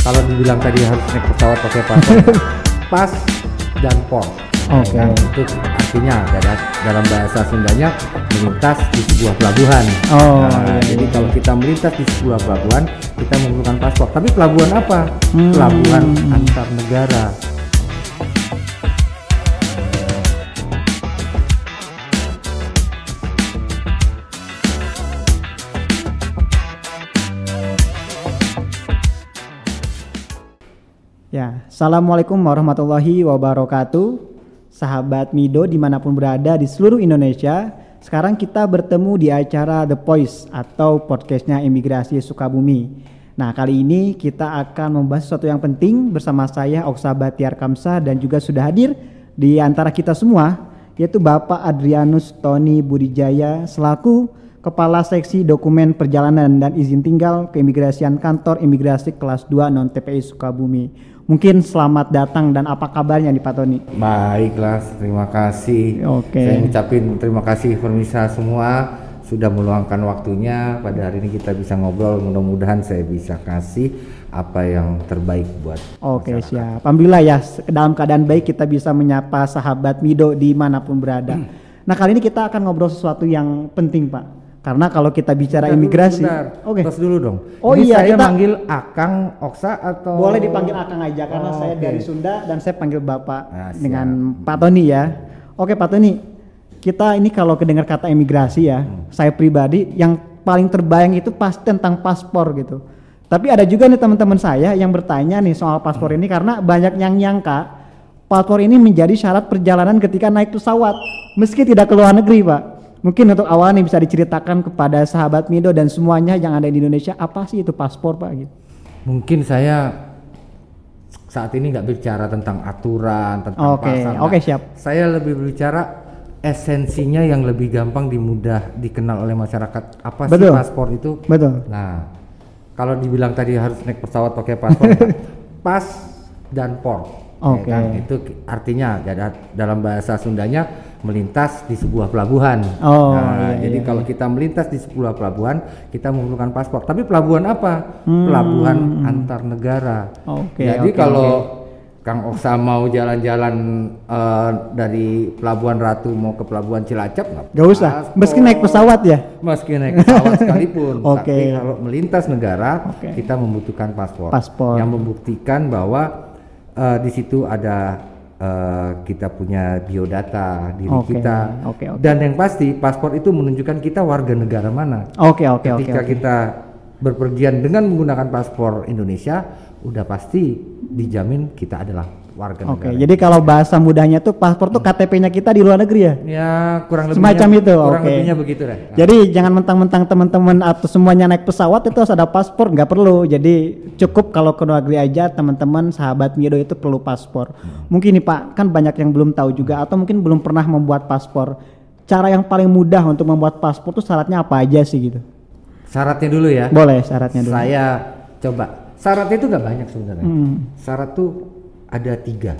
kalau dibilang tadi harus naik pesawat pakai paspor pas dan Oke. Ya kan? itu artinya dalam, dalam bahasa Sundanya melintas di sebuah pelabuhan Oh, Nah, iya, jadi iya. kalau kita melintas di sebuah pelabuhan kita memerlukan paspor tapi pelabuhan apa Hmm. pelabuhan antar negara Assalamualaikum warahmatullahi wabarakatuh Sahabat Mido di mana pun berada di seluruh Indonesia Sekarang kita bertemu di acara The Voice atau podcastnya Imigrasi Sukabumi Nah kali ini kita akan membahas sesuatu yang penting bersama saya Oksa Batiar Kamsa dan juga sudah hadir di antara kita semua yaitu Bapak Adrianus Tony Budijaya selaku Kepala Seksi Dokumen Perjalanan dan Izin Tinggal Keimigrasian Kantor Imigrasi Kelas 2 Non TPI Sukabumi. Mungkin selamat datang dan apa kabarnya nih Pak Tony? Baiklah, terima kasih. Oke. Saya ucapin terima kasih pemirsa semua sudah meluangkan waktunya pada hari ini kita bisa ngobrol. Mudah-mudahan saya bisa kasih apa yang terbaik buat. Oke siap. Alhamdulillah ya dalam keadaan baik kita bisa menyapa sahabat Mido di mana pun berada. Nah kali ini kita akan ngobrol sesuatu yang penting Pak. Karena kalau kita bicara Bentar imigrasi, oke, Tos dulu dong. Oh Ini iya, saya kita- manggil Akang Oksa atau boleh dipanggil Akang aja karena Oh, saya oke. dari Sunda dan saya panggil Bapak Ah, siap. dengan Pak Tony ya. Oke Pak Tony, kita ini kalau kedengar kata imigrasi ya, Hmm. saya pribadi yang paling terbayang itu pasti tentang paspor gitu. Tapi ada juga nih teman-teman saya yang bertanya nih soal paspor Hmm. ini karena banyak yang nyangka paspor ini menjadi syarat perjalanan ketika naik pesawat meski tidak ke luar negeri Pak. Mungkin untuk awal nih bisa diceritakan kepada sahabat Mido dan semuanya yang ada di Indonesia apa sih itu paspor Pak gitu. Mungkin saya saat ini nggak bicara tentang aturan tentang Oke, pasal. oke, nggak. siap. Saya lebih berbicara esensinya yang lebih gampang dimudah dikenal oleh masyarakat. Apa Betul. sih paspor itu? Betul. Nah, kalau dibilang tadi harus naik pesawat pakai paspor, pas dan port. ya Oke. kan? Itu artinya da- dalam bahasa Sundanya melintas di sebuah pelabuhan. Oh, Nah, iya, jadi iya, kalau kita melintas di sebuah pelabuhan, kita memerlukan paspor. Tapi pelabuhan apa? Hmm. Pelabuhan antar negara. Oke, jadi oke, kalau Kang Oksa mau jalan-jalan eh, dari Pelabuhan Ratu mau ke Pelabuhan Cilacap nggak Gak usah, meski naik pesawat ya. Meski naik pesawat sekalipun. Oke. Tapi kalau melintas negara, Oke. kita membutuhkan paspor. Paspor. Yang membuktikan bahwa eh, di situ ada eh, kita punya biodata diri Oke, kita. oke, oke. Dan yang pasti paspor itu menunjukkan kita warga negara mana. Oke oke oke. Ketika oke. kita berpergian dengan menggunakan paspor Indonesia, udah pasti dijamin kita adalah warga Oke, negara. jadi kalau bahasa mudahnya tuh paspor tuh KTP-nya kita di luar negeri ya. ya kurang lebihnya Semacam itu, kurang oke. lebihnya begitu deh. Nah, Jadi jangan mentang-mentang teman-teman atau semuanya naik pesawat itu harus ada paspor, nggak perlu. Jadi cukup kalau ke luar negeri aja teman-teman sahabat Mido itu perlu paspor. Mungkin nih Pak, kan banyak yang belum tahu juga atau mungkin belum pernah membuat paspor. Cara yang paling mudah untuk membuat paspor tuh syaratnya apa aja sih gitu? syaratnya dulu ya. Boleh syaratnya dulu. Saya coba. Syaratnya itu nggak banyak sebenarnya. Hmm, Syarat tuh ada tiga.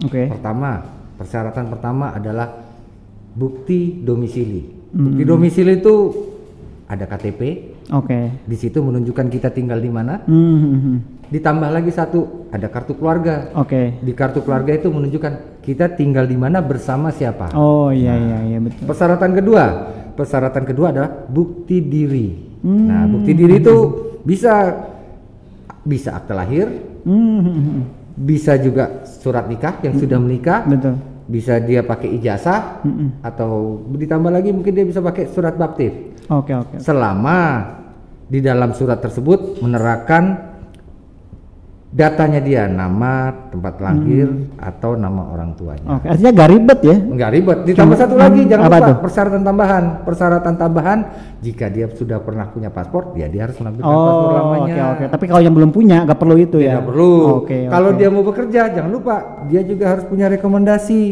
Oke. Pertama, persyaratan pertama adalah bukti domisili. Hmm. Bukti domisili itu ada KTP, Oke. di situ menunjukkan kita tinggal di mana. Hmm, hmm, hmm. Ditambah lagi satu, ada kartu keluarga. Oke. Di kartu keluarga itu menunjukkan kita tinggal di mana bersama siapa. Oh iya iya iya betul. Persyaratan kedua, persyaratan kedua adalah bukti diri. Hmm. Nah, bukti diri itu bisa bisa akte lahir, Hmm, hmm, hmm. Bisa juga surat nikah yang sudah menikah, betul. bisa dia pakai ijazah Hmm, hmm. atau ditambah lagi mungkin dia bisa pakai surat baptis. Oke oke. Selama di dalam surat tersebut menerangkan datanya dia, nama, tempat lahir atau nama orang tuanya. Oke, artinya gak ribet ya? Enggak ribet. Ditambah Cuma- satu lagi, jangan lupa tuh? persyaratan tambahan. Persyaratan tambahan jika dia sudah pernah punya paspor, ya dia harus menampilkan paspor Oh, lamanya. oke oke. Tapi kalau yang belum punya nggak perlu itu ya? Tidak perlu. Oke. Kalau oke. dia mau bekerja, jangan lupa dia juga harus punya rekomendasi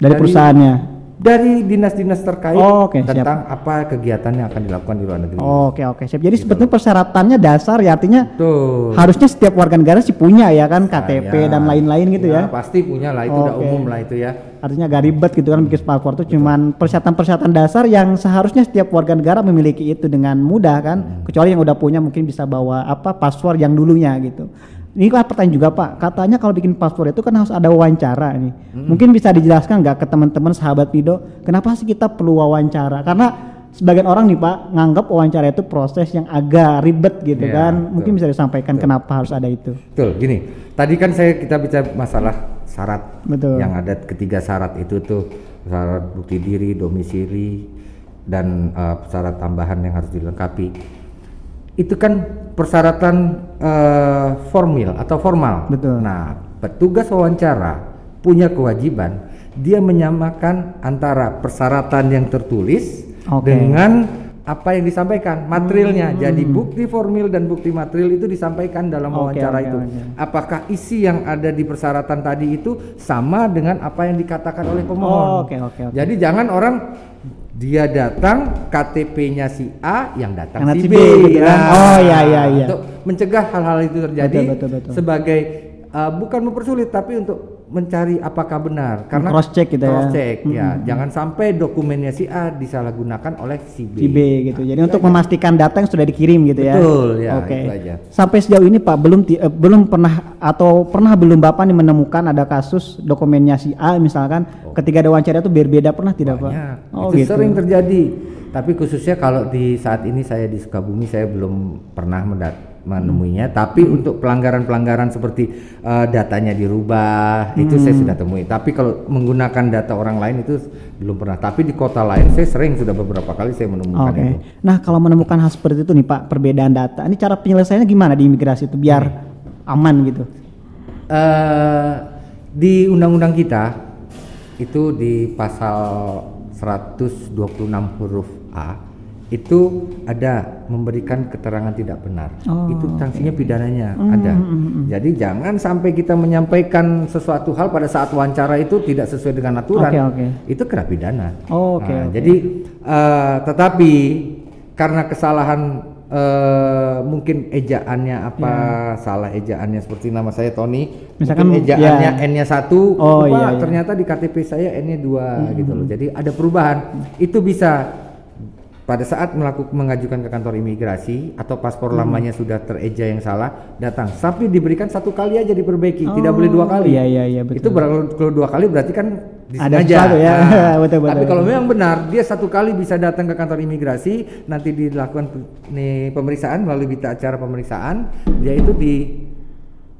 dari perusahaannya. Dari dinas-dinas terkait Oh, siap. tentang apa kegiatan yang akan dilakukan di luar negeri. Oke oke siap. Jadi sebetulnya persyaratannya dasar ya artinya Tuh. harusnya setiap warga negara sih punya ya kan KTP dan lain-lain gitu ya. Pasti punya lah, itu udah Oke. umum lah itu ya. Artinya gak ribet gitu kan bikin paspor tuh cuman persyaratan-persyaratan dasar yang seharusnya setiap warga negara memiliki itu dengan mudah kan. Hmm. Kecuali yang udah punya mungkin bisa bawa apa paspor yang dulunya gitu. Ini kan pertanyaan juga Pak, katanya kalau bikin paspor itu kan harus ada wawancara nih. Mungkin bisa dijelaskan nggak ke teman-teman sahabat Mido, kenapa sih kita perlu wawancara? Karena sebagian orang nih Pak nganggap wawancara itu proses yang agak ribet gitu Iya, kan. betul. Mungkin bisa disampaikan kenapa harus ada itu. Betul, gini. Tadi kan saya kita bicara masalah syarat Betul. yang ada ketiga syarat itu tuh syarat bukti diri, domisili dan eh, syarat tambahan yang harus dilengkapi. Itu kan persyaratan eh, formil atau formal. Betul. Nah, petugas wawancara punya kewajiban dia menyamakan antara persyaratan yang tertulis Oke. dengan apa yang disampaikan materialnya. Jadi bukti formil dan bukti material itu disampaikan dalam Oke, wawancara oke, itu. oke. Apakah isi yang ada di persyaratan tadi itu sama dengan apa yang dikatakan oleh pemohon? Oh, oke, oke, oke. Jadi jangan orang dia datang KTP-nya si A yang datang si B. B gitu kan. Oh, iya, iya, iya. Untuk mencegah hal-hal itu terjadi Betul, betul, betul. sebagai uh, bukan mempersulit tapi untuk mencari apakah benar karena Cross check gitu ya. cross check ya jangan sampai dokumennya si A disalahgunakan oleh si B. Si B gitu. Jadi untuk memastikan data yang sudah dikirim gitu ya. Betul, ya, Oke. aja. Sampai sejauh ini Pak belum ti- eh, belum pernah atau pernah belum Bapak nih menemukan ada kasus dokumennya si A misalkan ketika ada wawancara itu berbeda pernah tidak Oh. Banyak. Pak? Oh itu gitu. sering terjadi. Tapi khususnya kalau di saat ini saya di Sukabumi saya belum pernah mendat- menemuinya. Tapi untuk pelanggaran-pelanggaran seperti eh, datanya dirubah itu saya Hmm. sudah temui. Tapi kalau menggunakan data orang lain itu belum pernah. Tapi di kota lain saya sering sudah beberapa kali saya menemukan Oke. itu. Nah, kalau menemukan hal seperti itu nih Pak, perbedaan data. Ini cara penyelesaiannya gimana di imigrasi itu biar aman gitu? eh di undang-undang kita itu di pasal 126 huruf A itu ada memberikan keterangan tidak benar. Oh, itu sanksinya pidananya Hmm, ada. hmm, hmm, hmm. Jadi jangan sampai kita menyampaikan sesuatu hal pada saat wawancara itu tidak sesuai dengan aturan. Oke, oke. Itu kena pidana. Oh, oke, Nah, oke. Jadi eh, tetapi karena kesalahan eh, mungkin ejaannya apa salah ejaannya seperti nama saya Tony Ya. Misalkan, mungkin ejaannya ya. N-nya satu Oh, lupa, iya, iya. ternyata di KTP saya N-nya dua Hmm. gitu loh jadi ada perubahan itu bisa pada saat melakukan mengajukan ke kantor imigrasi atau paspor Hmm. lamanya sudah tereja yang salah datang tapi diberikan satu kali aja diperbaiki tidak boleh dua Oh, kali iya, iya, iya, betul. itu kalau dua kali berarti kan Ada disengaja sesuatu ya. Nah, Betul, betul, tapi kalau betul. memang benar dia satu kali bisa datang ke kantor imigrasi nanti dilakukan nih pemeriksaan melalui berita acara pemeriksaan dia itu dicek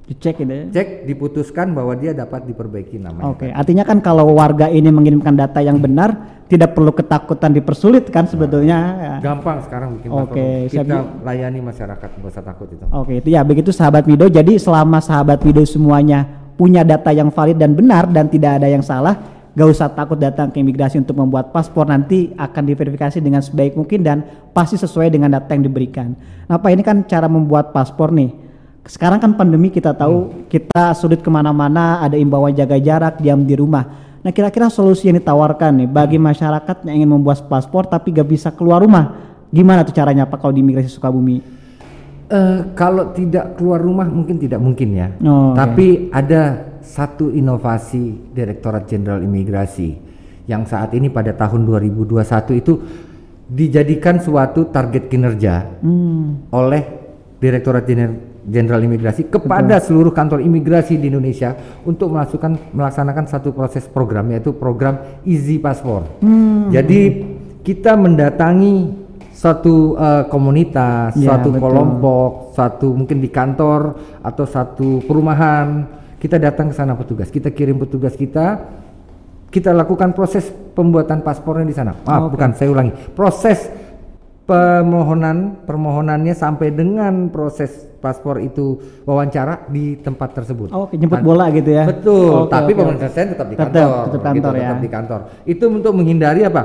Dicek gitu ya. diputuskan bahwa dia dapat diperbaiki namanya Oke, artinya kan kalau warga ini mengirimkan data yang benar, tidak perlu ketakutan dipersulit kan sebetulnya. ya. gampang sekarang bikin Oke, siap, kita layani masyarakat nggak usah takut itu Oke, itu ya begitu sahabat Mido. Jadi selama sahabat Mido semuanya punya data yang valid dan benar dan tidak ada yang salah, gak usah takut datang ke imigrasi untuk membuat paspor nanti akan diverifikasi dengan sebaik mungkin dan pasti sesuai dengan data yang diberikan. Nah, Pak ini kan cara membuat paspor nih. Sekarang kan pandemi kita tahu kita sulit ke mana-mana, ada imbauan jaga jarak, diam di rumah. Nah kira-kira solusi yang ditawarkan nih bagi masyarakat yang ingin membuat paspor tapi gak bisa keluar rumah, gimana tuh caranya Pak kalau di imigrasi Sukabumi? Eh, kalau tidak keluar rumah mungkin tidak mungkin ya Oh, oke. tapi ada satu inovasi Direktorat Jenderal Imigrasi yang saat ini pada tahun 2021 itu dijadikan suatu target kinerja Hmm. oleh Direktorat Jener- Jenderal Imigrasi kepada seluruh kantor imigrasi di Indonesia untuk melakukan melaksanakan satu proses program yaitu program Easy Passport. Hmm. Jadi kita mendatangi satu eh, komunitas, Ya, satu betul. kelompok, satu mungkin di kantor atau satu perumahan, kita datang ke sana petugas, kita kirim petugas kita, kita lakukan proses pembuatan paspornya di sana. Maaf, Oke. bukan saya ulangi, proses permohonan permohonannya sampai dengan proses paspor itu wawancara di tempat tersebut. Oh, Oke, jemput Kan- bola gitu ya. Betul, Oke, tapi oke, pemeriksaan tetap di Tetap- kantor. tetap gitu, kantor ya. tetap di kantor. Itu untuk menghindari apa?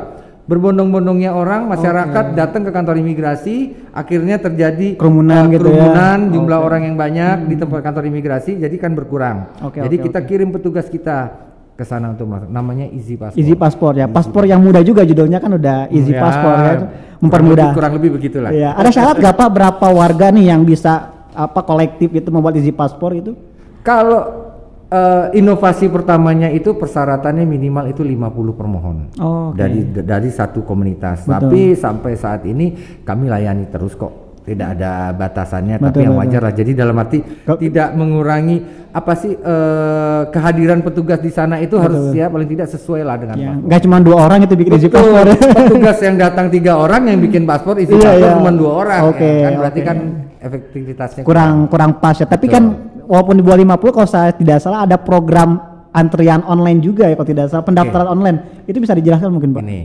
Berbondong-bondongnya orang, masyarakat datang ke kantor imigrasi, akhirnya terjadi Kerumunan eh, gitu ya. kerumunan, jumlah Oke. Hmm. orang yang banyak di tempat kantor imigrasi, jadi kan berkurang. Oke, jadi oke, kita oke. kirim petugas kita ke sana untuk masuk. Namanya Easy Passport. Easy paspor ya. Paspor yang mudah juga judulnya kan udah easy Ya, paspor ya. kurang Mempermudah. lebih- Kurang lebih begitulah. Iya. Ada syarat gak Pak berapa warga nih yang bisa apa kolektif itu membuat easy paspor itu? Kalau eh, inovasi pertamanya itu persyaratannya minimal itu 50 permohon. Oh, oke. Dari dari satu komunitas. Betul. Tapi sampai saat ini kami layani terus kok. Tidak ada batasannya Betul, tapi yang betul. wajar lah jadi dalam arti Kok- tidak mengurangi apa sih eh, kehadiran petugas di sana itu harus ya paling tidak sesuai lah dengan Ya, paspor. nggak cuma dua orang itu bikin Betul. paspor. petugas yang datang tiga orang yang bikin paspor isi Iya, paspor iya. cuma dua orang Oke, ya kan berarti oke. kan efektivitasnya kurang kurang pas ya. Tapi kan walaupun di bawah 50 kalau saya tidak salah ada program antrian online juga ya kalau tidak salah pendaftaran online. Itu bisa dijelaskan mungkin, Pak? Ini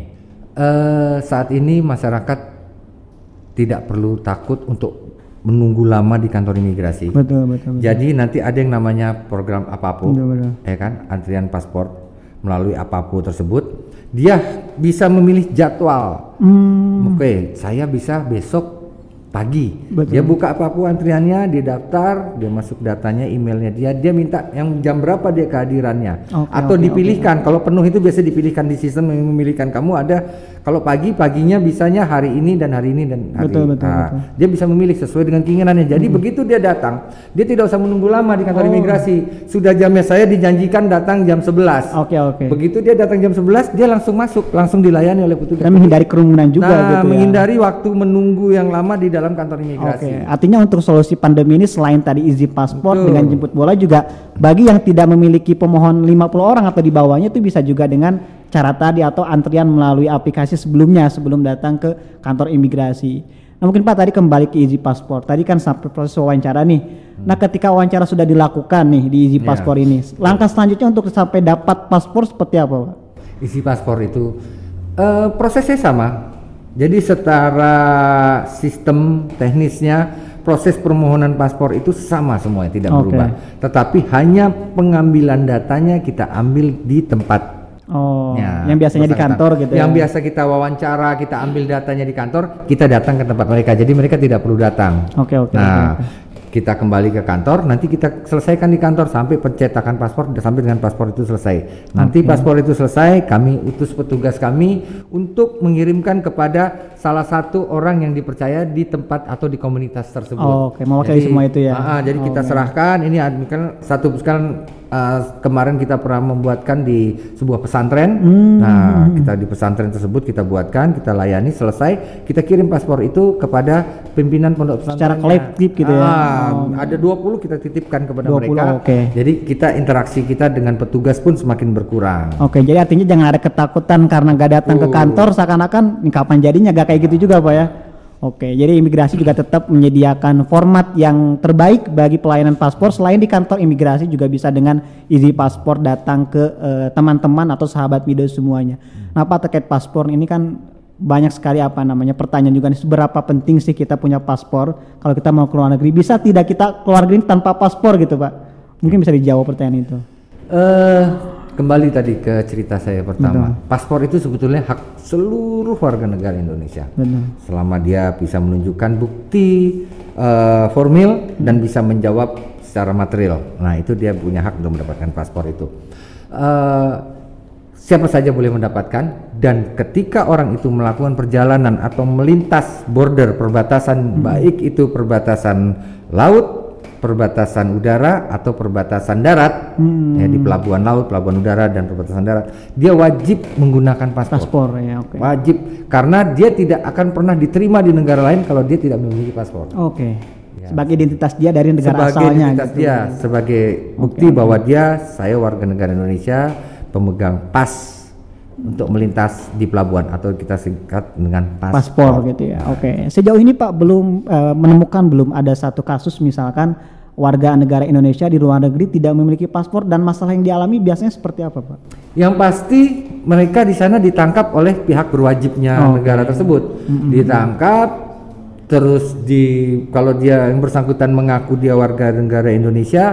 eh, saat ini masyarakat tidak perlu takut untuk menunggu lama di kantor imigrasi. Betul, betul. betul. Jadi nanti ada yang namanya program apa pun, Betul, betul. ya kan, antrian paspor melalui apa pun tersebut, dia bisa memilih jadwal. Hmm, Oke, saya bisa besok pagi. Betul. Dia buka apa pun antriannya, dia daftar, dia masuk datanya, emailnya dia, dia minta yang jam berapa dia kehadirannya, Oke, atau oke, dipilihkan. Kalau penuh itu biasa dipilihkan di sistem yang memilihkan kamu ada. Kalau pagi paginya bisanya hari ini dan hari ini dan hari. Betul, betul, Nah, betul. Hmm. Dia bisa memilih sesuai dengan keinginannya. Jadi begitu dia datang, dia tidak usah menunggu lama di Oh. kantor imigrasi. Sudah jamnya saya dijanjikan datang jam 11. Oke, oke. Begitu dia datang jam 11, dia langsung masuk, langsung dilayani oleh petugas. Dan menghindari kerumunan juga nah, gitu ya. menghindari waktu menunggu yang lama di dalam kantor Oke, imigrasi. artinya untuk solusi pandemi ini selain tadi izin paspor Betul. dengan jemput bola juga bagi yang tidak memiliki pemohon 50 orang atau di bawahnya itu bisa juga dengan cara tadi atau antrian melalui aplikasi sebelumnya sebelum datang ke kantor imigrasi. Nah mungkin Pak tadi kembali ke izin paspor. Tadi kan sampai proses wawancara nih. Nah ketika wawancara sudah dilakukan nih di izin Ya. paspor ini, langkah selanjutnya untuk sampai dapat paspor seperti apa Pak? Isi paspor itu eh, prosesnya sama. Jadi setara sistem teknisnya proses permohonan paspor itu sama semua tidak Oke. berubah. Tetapi hanya pengambilan datanya kita ambil di tempat Oh, Ya, yang biasanya di kantor gitu Yang ya. biasa kita wawancara, kita ambil datanya di kantor, kita datang ke tempat mereka. Jadi mereka tidak perlu datang. Oke, oke, Nah, oke, kita kembali ke kantor, nanti kita selesaikan di kantor sampai pencetakan paspor sampai dengan paspor itu selesai. Nanti paspor itu selesai, kami utus petugas kami untuk mengirimkan kepada salah satu orang yang dipercaya di tempat atau di komunitas tersebut. Oh, oke, mewakili semua itu ya. Ah, ah, jadi kita Oke. serahkan ini kan satu sekarang uh, kemarin kita pernah membuatkan di sebuah pesantren. Hmm. Nah, kita di pesantren tersebut kita buatkan, kita layani selesai, kita kirim paspor itu kepada pimpinan pondok pesantren. Secara kolektif gitu ya. Oh. Ada 20 kita titipkan kepada 20, mereka. oke. Jadi kita interaksi kita dengan petugas pun semakin berkurang. Oke, jadi artinya jangan ada ketakutan karena gak datang ke Betul. kantor seakan-akan kapan jadinya gak kayak gitu juga Pak ya. Oke, jadi imigrasi juga tetap menyediakan format yang terbaik bagi pelayanan paspor selain di kantor imigrasi juga bisa dengan izin paspor datang ke eh, teman-teman atau sahabat Mido semuanya. Nah, Pak terkait paspor ini kan banyak sekali apa namanya pertanyaan juga nih seberapa penting sih kita punya paspor kalau kita mau keluar negeri bisa tidak kita keluar negeri tanpa paspor gitu Pak? Mungkin bisa dijawab pertanyaan itu. Eh, kembali tadi ke cerita saya pertama. Paspor itu sebetulnya hak seluruh warga negara Indonesia. Benar. Selama dia bisa menunjukkan bukti eh, formil dan bisa menjawab secara material. Nah, itu dia punya hak untuk mendapatkan paspor itu. Eh, siapa saja boleh mendapatkan dan ketika orang itu melakukan perjalanan atau melintas border perbatasan baik itu perbatasan laut, perbatasan udara atau perbatasan darat ya di pelabuhan laut, pelabuhan udara dan perbatasan darat, dia wajib menggunakan paspor. Paspor ya, oke. Wajib karena dia tidak akan pernah diterima di negara lain kalau dia tidak memiliki paspor. Oke. Sebagai identitas dia dari negara sebagai asalnya identitas gitu. dia, sebagai bukti bahwa dia saya warga negara Indonesia, pemegang pas untuk melintas di pelabuhan atau kita singkat dengan paspor. paspor gitu ya. Oke. Sejauh ini Pak belum eh, menemukan belum ada satu kasus misalkan warga negara Indonesia di luar negeri tidak memiliki paspor dan masalah yang dialami biasanya seperti apa, Pak? Yang pasti mereka di sana ditangkap oleh pihak berwajibnya Oke. negara tersebut. Ditangkap terus di kalau dia yang bersangkutan mengaku dia warga negara Indonesia,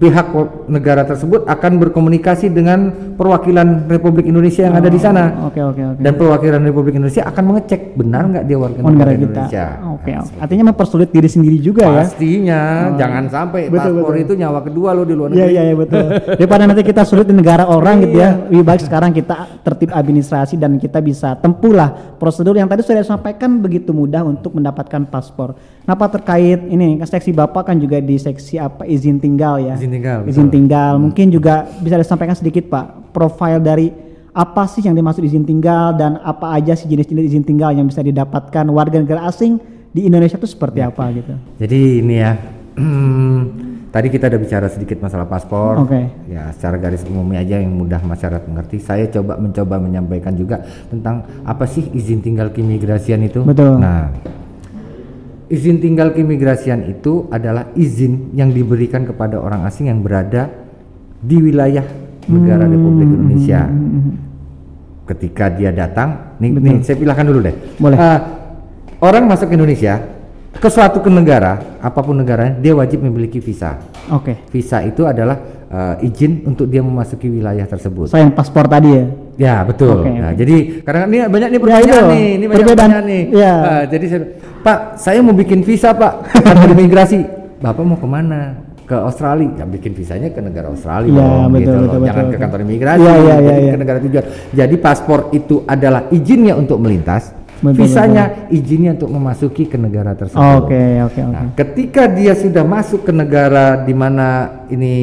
pihak negara tersebut akan berkomunikasi dengan perwakilan Republik Indonesia yang ada di sana. Oke, oke, oke. Dan perwakilan Republik Indonesia akan mengecek benar nggak dia warga Oh, negara negara kita. Indonesia. Oke, oke. Artinya mempersulit diri sendiri juga ya. Pastinya, jangan sampai Betul, paspor betul. itu nyawa kedua lo di luar Iya negeri. iya iya betul. Daripada nanti kita sulit di negara orang gitu ya. Lebih baik sekarang kita tertib administrasi dan kita bisa tempuhlah prosedur yang tadi sudah disampaikan begitu mudah untuk mendapatkan paspor. Pak terkait ini seksi Bapak kan juga di seksi apa izin tinggal ya. Izin tinggal, Izin betul. tinggal. Mungkin juga bisa disampaikan sedikit Pak profil dari apa sih yang dimaksud izin tinggal dan apa aja sih jenis-jenis izin tinggal yang bisa didapatkan warga negara asing di Indonesia tuh seperti apa gitu. Jadi ini ya, tadi kita udah bicara sedikit masalah paspor. Oke. Ya, secara garis umumnya aja yang mudah masyarakat mengerti. Saya coba mencoba menyampaikan juga tentang apa sih izin tinggal keimigrasian itu. Betul. Nah, izin tinggal keimigrasian itu adalah izin yang diberikan kepada orang asing yang berada di wilayah negara Hmm, Republik Indonesia. Ketika dia datang, nih, Betul. nih saya pilahkan dulu deh. Boleh. Eh, orang masuk ke Indonesia ke suatu ke negara, apa pun negaranya, dia wajib memiliki visa. Oke. Visa itu adalah eh, izin untuk dia memasuki wilayah tersebut. Sayang paspor tadi ya. Ya betul. Oke, Nah, jadi karena ini banyak nih Ya, pertanyaan itu. nih, ini banyak Perbedaan. pertanyaan nih. Ya. Eh, jadi saya, Pak, saya mau bikin visa Pak kantor imigrasi. Bapak mau ke mana? Ke Australia, ya bikin visanya ke negara Australia Ya, dong, betul, gitu loh. betul, Jangan betul, ke betul. kantor imigrasi, Ya, ya, ya, ya. ke negara tujuan. Jadi paspor itu adalah izinnya untuk melintas, Betul, visanya izinnya untuk memasuki ke negara tersebut. Oke, oke, oke. Nah, ketika dia sudah masuk ke negara di mana ini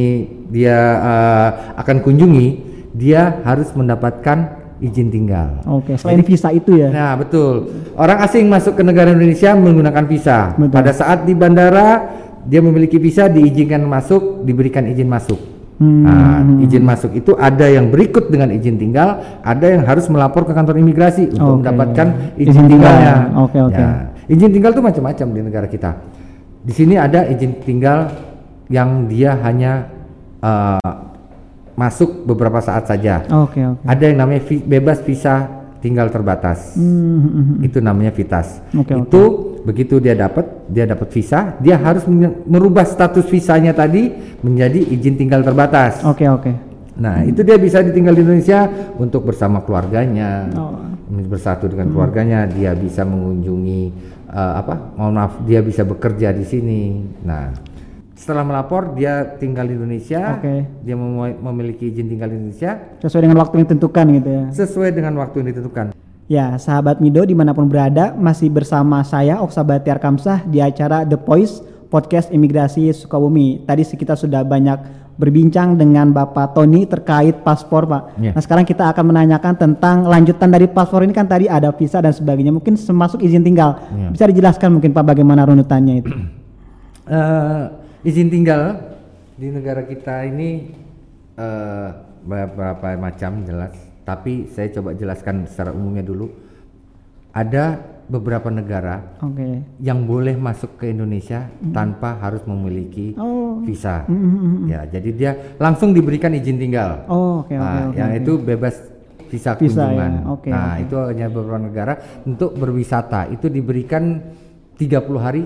dia eh, akan kunjungi, dia harus mendapatkan izin tinggal. Oke, selain visa itu ya. Nah, betul. Orang asing masuk ke negara Indonesia menggunakan visa. Betul. Pada saat di bandara dia memiliki visa, diizinkan masuk, diberikan izin masuk. Hmm. Nah, izin masuk itu ada yang berikut dengan izin tinggal, ada yang harus melapor ke kantor imigrasi untuk Oke. mendapatkan Izin izin, tinggal. tinggalnya. Oke, oke. Ya, izin tinggal itu macam-macam di negara kita. Di sini ada izin tinggal yang dia hanya eh, masuk beberapa saat saja. Oke, oke. Ada yang namanya vi- bebas visa tinggal terbatas. Hmm, hmm, hmm, hmm. Itu namanya vitas. Oke, itu begitu dia dapat, dia dapat visa, dia harus merubah status visanya tadi menjadi izin tinggal terbatas. Oke, oke. Nah, itu dia bisa ditinggal di Indonesia untuk bersama keluarganya. Oh. Bersatu dengan keluarganya, dia bisa mengunjungi eh, apa? Mohon maaf, dia bisa bekerja di sini. Nah, setelah melapor dia tinggal di Indonesia, Oke. dia mem- memiliki izin tinggal di Indonesia Sesuai dengan waktu yang ditentukan gitu ya. sesuai dengan waktu yang ditentukan. Ya, sahabat Mido di mana pun berada, masih bersama saya Oksa Batiar Kamsah di acara The Voice Podcast Imigrasi Sukabumi. Tadi kita sudah banyak berbincang dengan Bapak Tony terkait paspor, Pak. Ya. Nah, sekarang kita akan menanyakan tentang lanjutan dari paspor ini kan tadi ada visa dan sebagainya. Mungkin termasuk izin tinggal. Ya. Bisa dijelaskan mungkin Pak bagaimana runutannya itu? Eh, izin tinggal di negara kita ini eh, beberapa macam jelas, tapi saya coba jelaskan secara umumnya dulu. Ada beberapa negara Oke. yang boleh masuk ke Indonesia tanpa harus memiliki Oh. visa. Hmm, hmm, hmm. Ya, jadi dia langsung diberikan izin tinggal. Oh, oke Nah, oke. yang oke. itu bebas visa, Visa, kunjungan. ya. Oke, nah, oke. itu hanya beberapa negara untuk berwisata. Itu diberikan 30 hari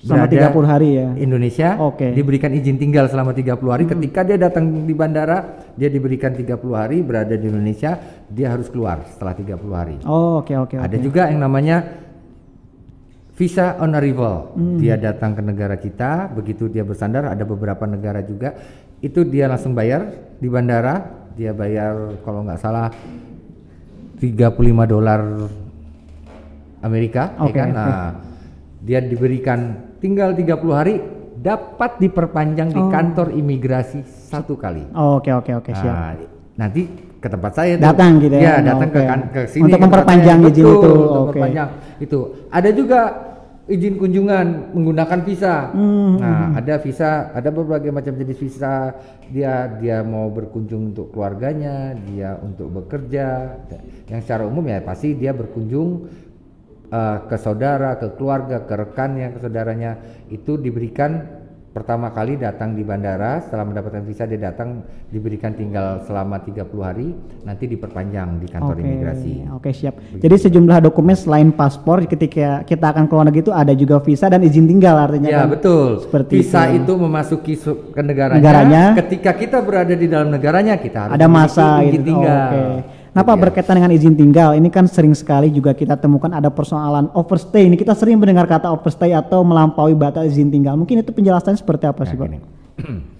Selama berada 30 hari ya. Indonesia. Hmm. diberikan izin tinggal selama 30 hari. Ketika dia datang di bandara, dia diberikan 30 hari berada di Indonesia, dia harus keluar setelah 30 hari. Oh, oke oke Ada oke. juga yang namanya visa on arrival. Hmm. Dia datang ke negara kita, begitu dia bersandar ada beberapa negara juga itu dia langsung bayar di bandara, dia bayar kalau nggak salah 35 dolar Amerika, ya Oke, kan? Nah, dia diberikan tinggal 30 hari dapat diperpanjang di Oh. kantor imigrasi satu kali. Oke oke oke siap. Nah, nanti ke tempat saya tuh. Datang gitu ya? Iya, datang ke Oke. kan ke sini Untuk ke memperpanjang saya. izin Betul, itu, untuk oke. memperpanjang itu. Ada juga izin kunjungan menggunakan visa. Hmm. Nah, ada visa, ada berbagai macam jenis visa. Dia dia mau berkunjung untuk keluarganya, dia untuk bekerja. Yang secara umum ya pasti dia berkunjung eh, ke saudara, ke keluarga, ke rekannya, ke saudaranya itu diberikan pertama kali datang di bandara setelah mendapatkan visa dia datang diberikan tinggal selama 30 hari nanti diperpanjang di kantor Oke, imigrasi. Oke siap. Jadi sejumlah dokumen selain paspor ketika kita akan keluar negeri itu ada juga visa dan izin tinggal artinya Ya kan? betul. Seperti visa itu. itu, memasuki su- ke negaranya. Negaranya. Ketika kita berada di dalam negaranya kita harus Ada masa izin gitu. tinggal. Oke. Nah Pak Iya. berkaitan dengan izin tinggal ini kan sering sekali juga kita temukan ada persoalan overstay. Ini kita sering mendengar kata overstay atau melampaui batas izin tinggal. Mungkin itu penjelasannya seperti apa Nah, sih Pak? gini.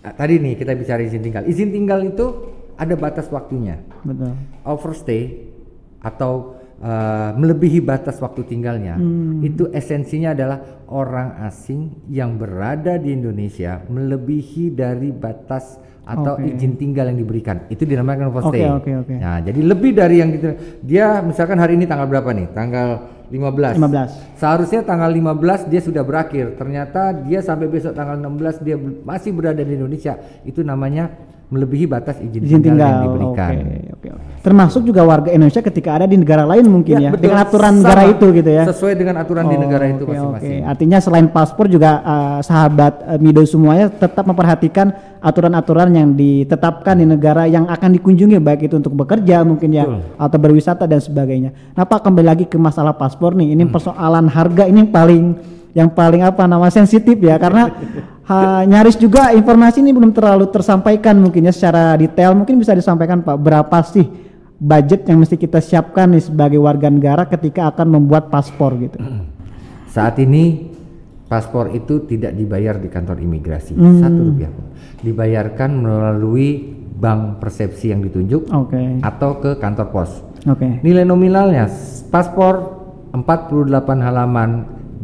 Nah, tadi nih kita bicara izin tinggal. Izin tinggal itu ada batas waktunya. Betul. overstay atau uh, melebihi batas waktu tinggalnya Hmm. itu esensinya adalah orang asing yang berada di Indonesia melebihi dari batas atau Oke. izin tinggal yang diberikan itu dinamakan overstay. Oke, oke, oke. Nah jadi lebih dari yang gitu dia misalkan hari ini tanggal berapa nih tanggal 15. 15. Seharusnya tanggal 15 dia sudah berakhir. Ternyata dia sampai besok tanggal 16 dia masih berada di Indonesia. Itu namanya melebihi batas izin, izin tinggal, tinggal. yang diberikan. Oke, oke, oke. Termasuk juga warga Indonesia ketika ada di negara lain mungkin ya, betul. dengan aturan Sama. negara itu gitu ya. Sesuai dengan aturan di Oh, negara itu masing-masing. oke. Artinya selain paspor juga uh, sahabat uh, Mido semuanya tetap memperhatikan aturan-aturan yang ditetapkan di negara yang akan dikunjungi baik itu untuk bekerja mungkin ya Betul. atau berwisata dan sebagainya. Nah, Pak kembali lagi ke masalah paspor nih. Hmm. Ini persoalan harga ini yang paling yang paling apa nama sensitif ya karena ha, nyaris juga informasi ini belum terlalu tersampaikan mungkin ya secara detail mungkin bisa disampaikan Pak berapa sih budget yang mesti kita siapkan nih sebagai warga negara ketika akan membuat paspor gitu. Saat ini paspor itu tidak dibayar di kantor imigrasi Hmm. satu rupiah pun. Dibayarkan melalui bank persepsi yang ditunjuk Oke. atau ke kantor pos. Oke. Nilai nominalnya paspor 48 halaman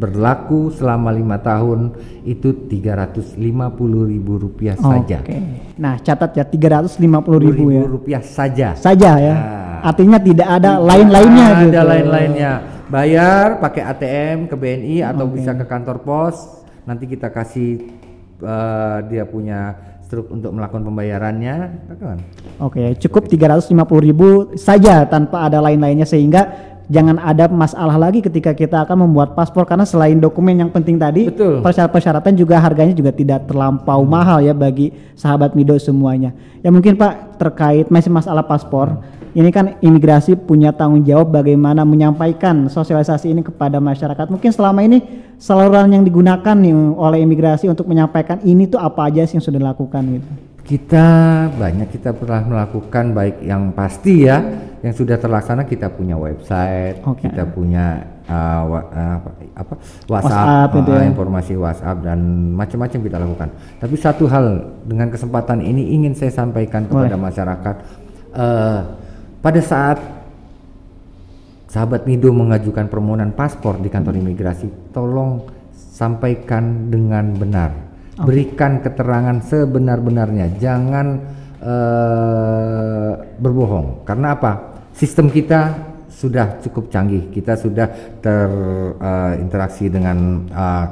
berlaku selama lima tahun itu 350 ribu rupiah saja. Oke. Nah, catat ya 350 ribu ya. rupiah saja. Saja ya. Nah. Artinya tidak ada Tidak lain-lainnya ada gitu. lain-lainnya. Bayar pakai ATM ke BNI atau bisa ke kantor pos. Nanti kita kasih eh, dia punya struk untuk melakukan pembayarannya. Kan? Oke, cukup 350 ribu saja tanpa ada lain-lainnya sehingga jangan ada masalah lagi ketika kita akan membuat paspor karena selain dokumen yang penting tadi, Betul. persyarat-persyaratan juga harganya juga tidak terlampau mahal ya bagi sahabat Mido semuanya. Ya mungkin Pak terkait masih masalah paspor, ini kan imigrasi punya tanggung jawab bagaimana menyampaikan sosialisasi ini kepada masyarakat. Mungkin selama ini saluran yang digunakan nih oleh imigrasi untuk menyampaikan ini tuh apa aja sih yang sudah dilakukan gitu. Kita banyak kita pernah melakukan baik yang pasti ya, yang sudah terlaksana kita punya website, Oke. kita punya uh, wa- uh, apa, WhatsApp, WhatsApp uh, ya. informasi WhatsApp dan macam-macam kita lakukan. Tapi satu hal dengan kesempatan ini ingin saya sampaikan kepada masyarakat, uh, pada saat sahabat Mido mengajukan permohonan paspor di kantor imigrasi, tolong sampaikan dengan benar. Berikan keterangan sebenar-benarnya, jangan eh, berbohong. Karena apa? Sistem kita sudah cukup canggih. Kita sudah terinteraksi dengan eh,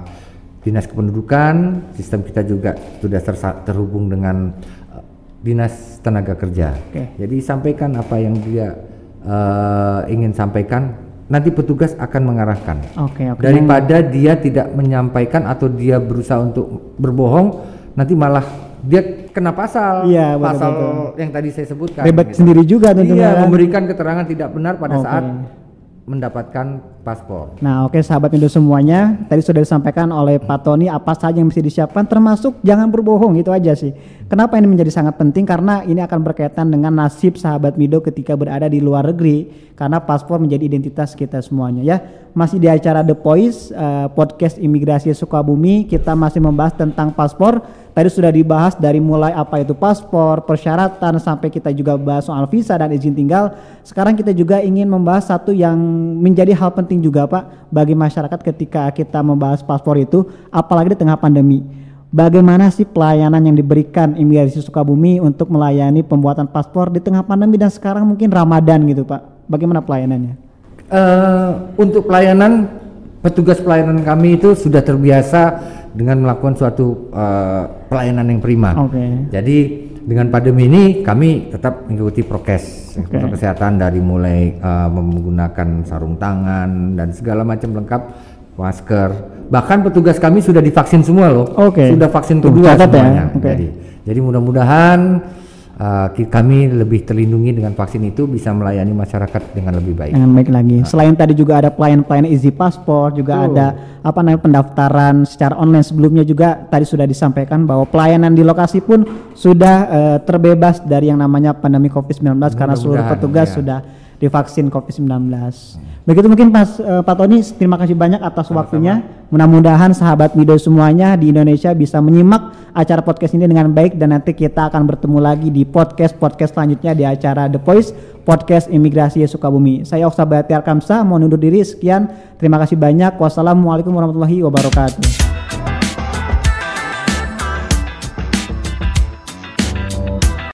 dinas kependudukan. Sistem kita juga sudah terhubung dengan eh, dinas tenaga kerja. Oke. Jadi sampaikan apa yang dia eh, ingin sampaikan. Nanti petugas akan mengarahkan. Oke, oke. Daripada dia tidak menyampaikan atau dia berusaha untuk berbohong, nanti malah dia kena pasal, Iya, betul, pasal betul. yang tadi saya sebutkan. Ribet gitu. sendiri juga tentunya Iya, kan. memberikan keterangan tidak benar pada Oke. saat mendapatkan paspor. Nah, oke sahabat Indo semuanya, tadi sudah disampaikan oleh Pak Tony apa saja yang mesti disiapkan termasuk jangan berbohong itu aja sih. Kenapa ini menjadi sangat penting karena ini akan berkaitan dengan nasib sahabat Mido ketika berada di luar negeri karena paspor menjadi identitas kita semuanya ya. Masih di acara The Voice eh, podcast imigrasi Sukabumi kita masih membahas tentang paspor. Tadi sudah dibahas dari mulai apa itu paspor, persyaratan sampai kita juga bahas soal visa dan izin tinggal. Sekarang kita juga ingin membahas satu yang menjadi hal penting juga Pak bagi masyarakat ketika kita membahas paspor itu apalagi di tengah pandemi. Bagaimana sih pelayanan yang diberikan imigrasi Sukabumi untuk melayani pembuatan paspor di tengah pandemi dan sekarang mungkin Ramadan gitu Pak. Bagaimana pelayanannya? Eh, untuk pelayanan petugas pelayanan kami itu sudah terbiasa dengan melakukan suatu eh, pelayanan yang prima. Oke. Jadi dengan pandemi ini kami tetap mengikuti prokes Oke. protokol kesehatan dari mulai eh, menggunakan sarung tangan dan segala macam lengkap masker. Bahkan petugas kami sudah divaksin semua loh. Oke. Sudah vaksin kedua ya. semuanya. Oke. Jadi jadi mudah-mudahan ki- kami lebih terlindungi dengan vaksin itu bisa melayani masyarakat dengan lebih baik. Dengan baik lagi. Selain tadi juga ada pelayan-pelayan easy paspor, juga Betul. ada apa namanya pendaftaran secara online sebelumnya juga tadi sudah disampaikan bahwa pelayanan di lokasi pun sudah eh, terbebas dari yang namanya pandemi Covid-19 karena seluruh petugas ya. sudah divaksin Covid-19. Begitu mungkin Pas eh, Pak Tony, terima kasih banyak atas waktunya. Mudah-mudahan sahabat Mido semuanya di Indonesia bisa menyimak acara podcast ini dengan baik dan nanti kita akan bertemu lagi di podcast-podcast selanjutnya di acara The Voice Podcast Imigrasi Sukabumi. Saya Oksa Bayati Arkamsa, mau undur diri sekian. Terima kasih banyak. Wassalamualaikum warahmatullahi wabarakatuh.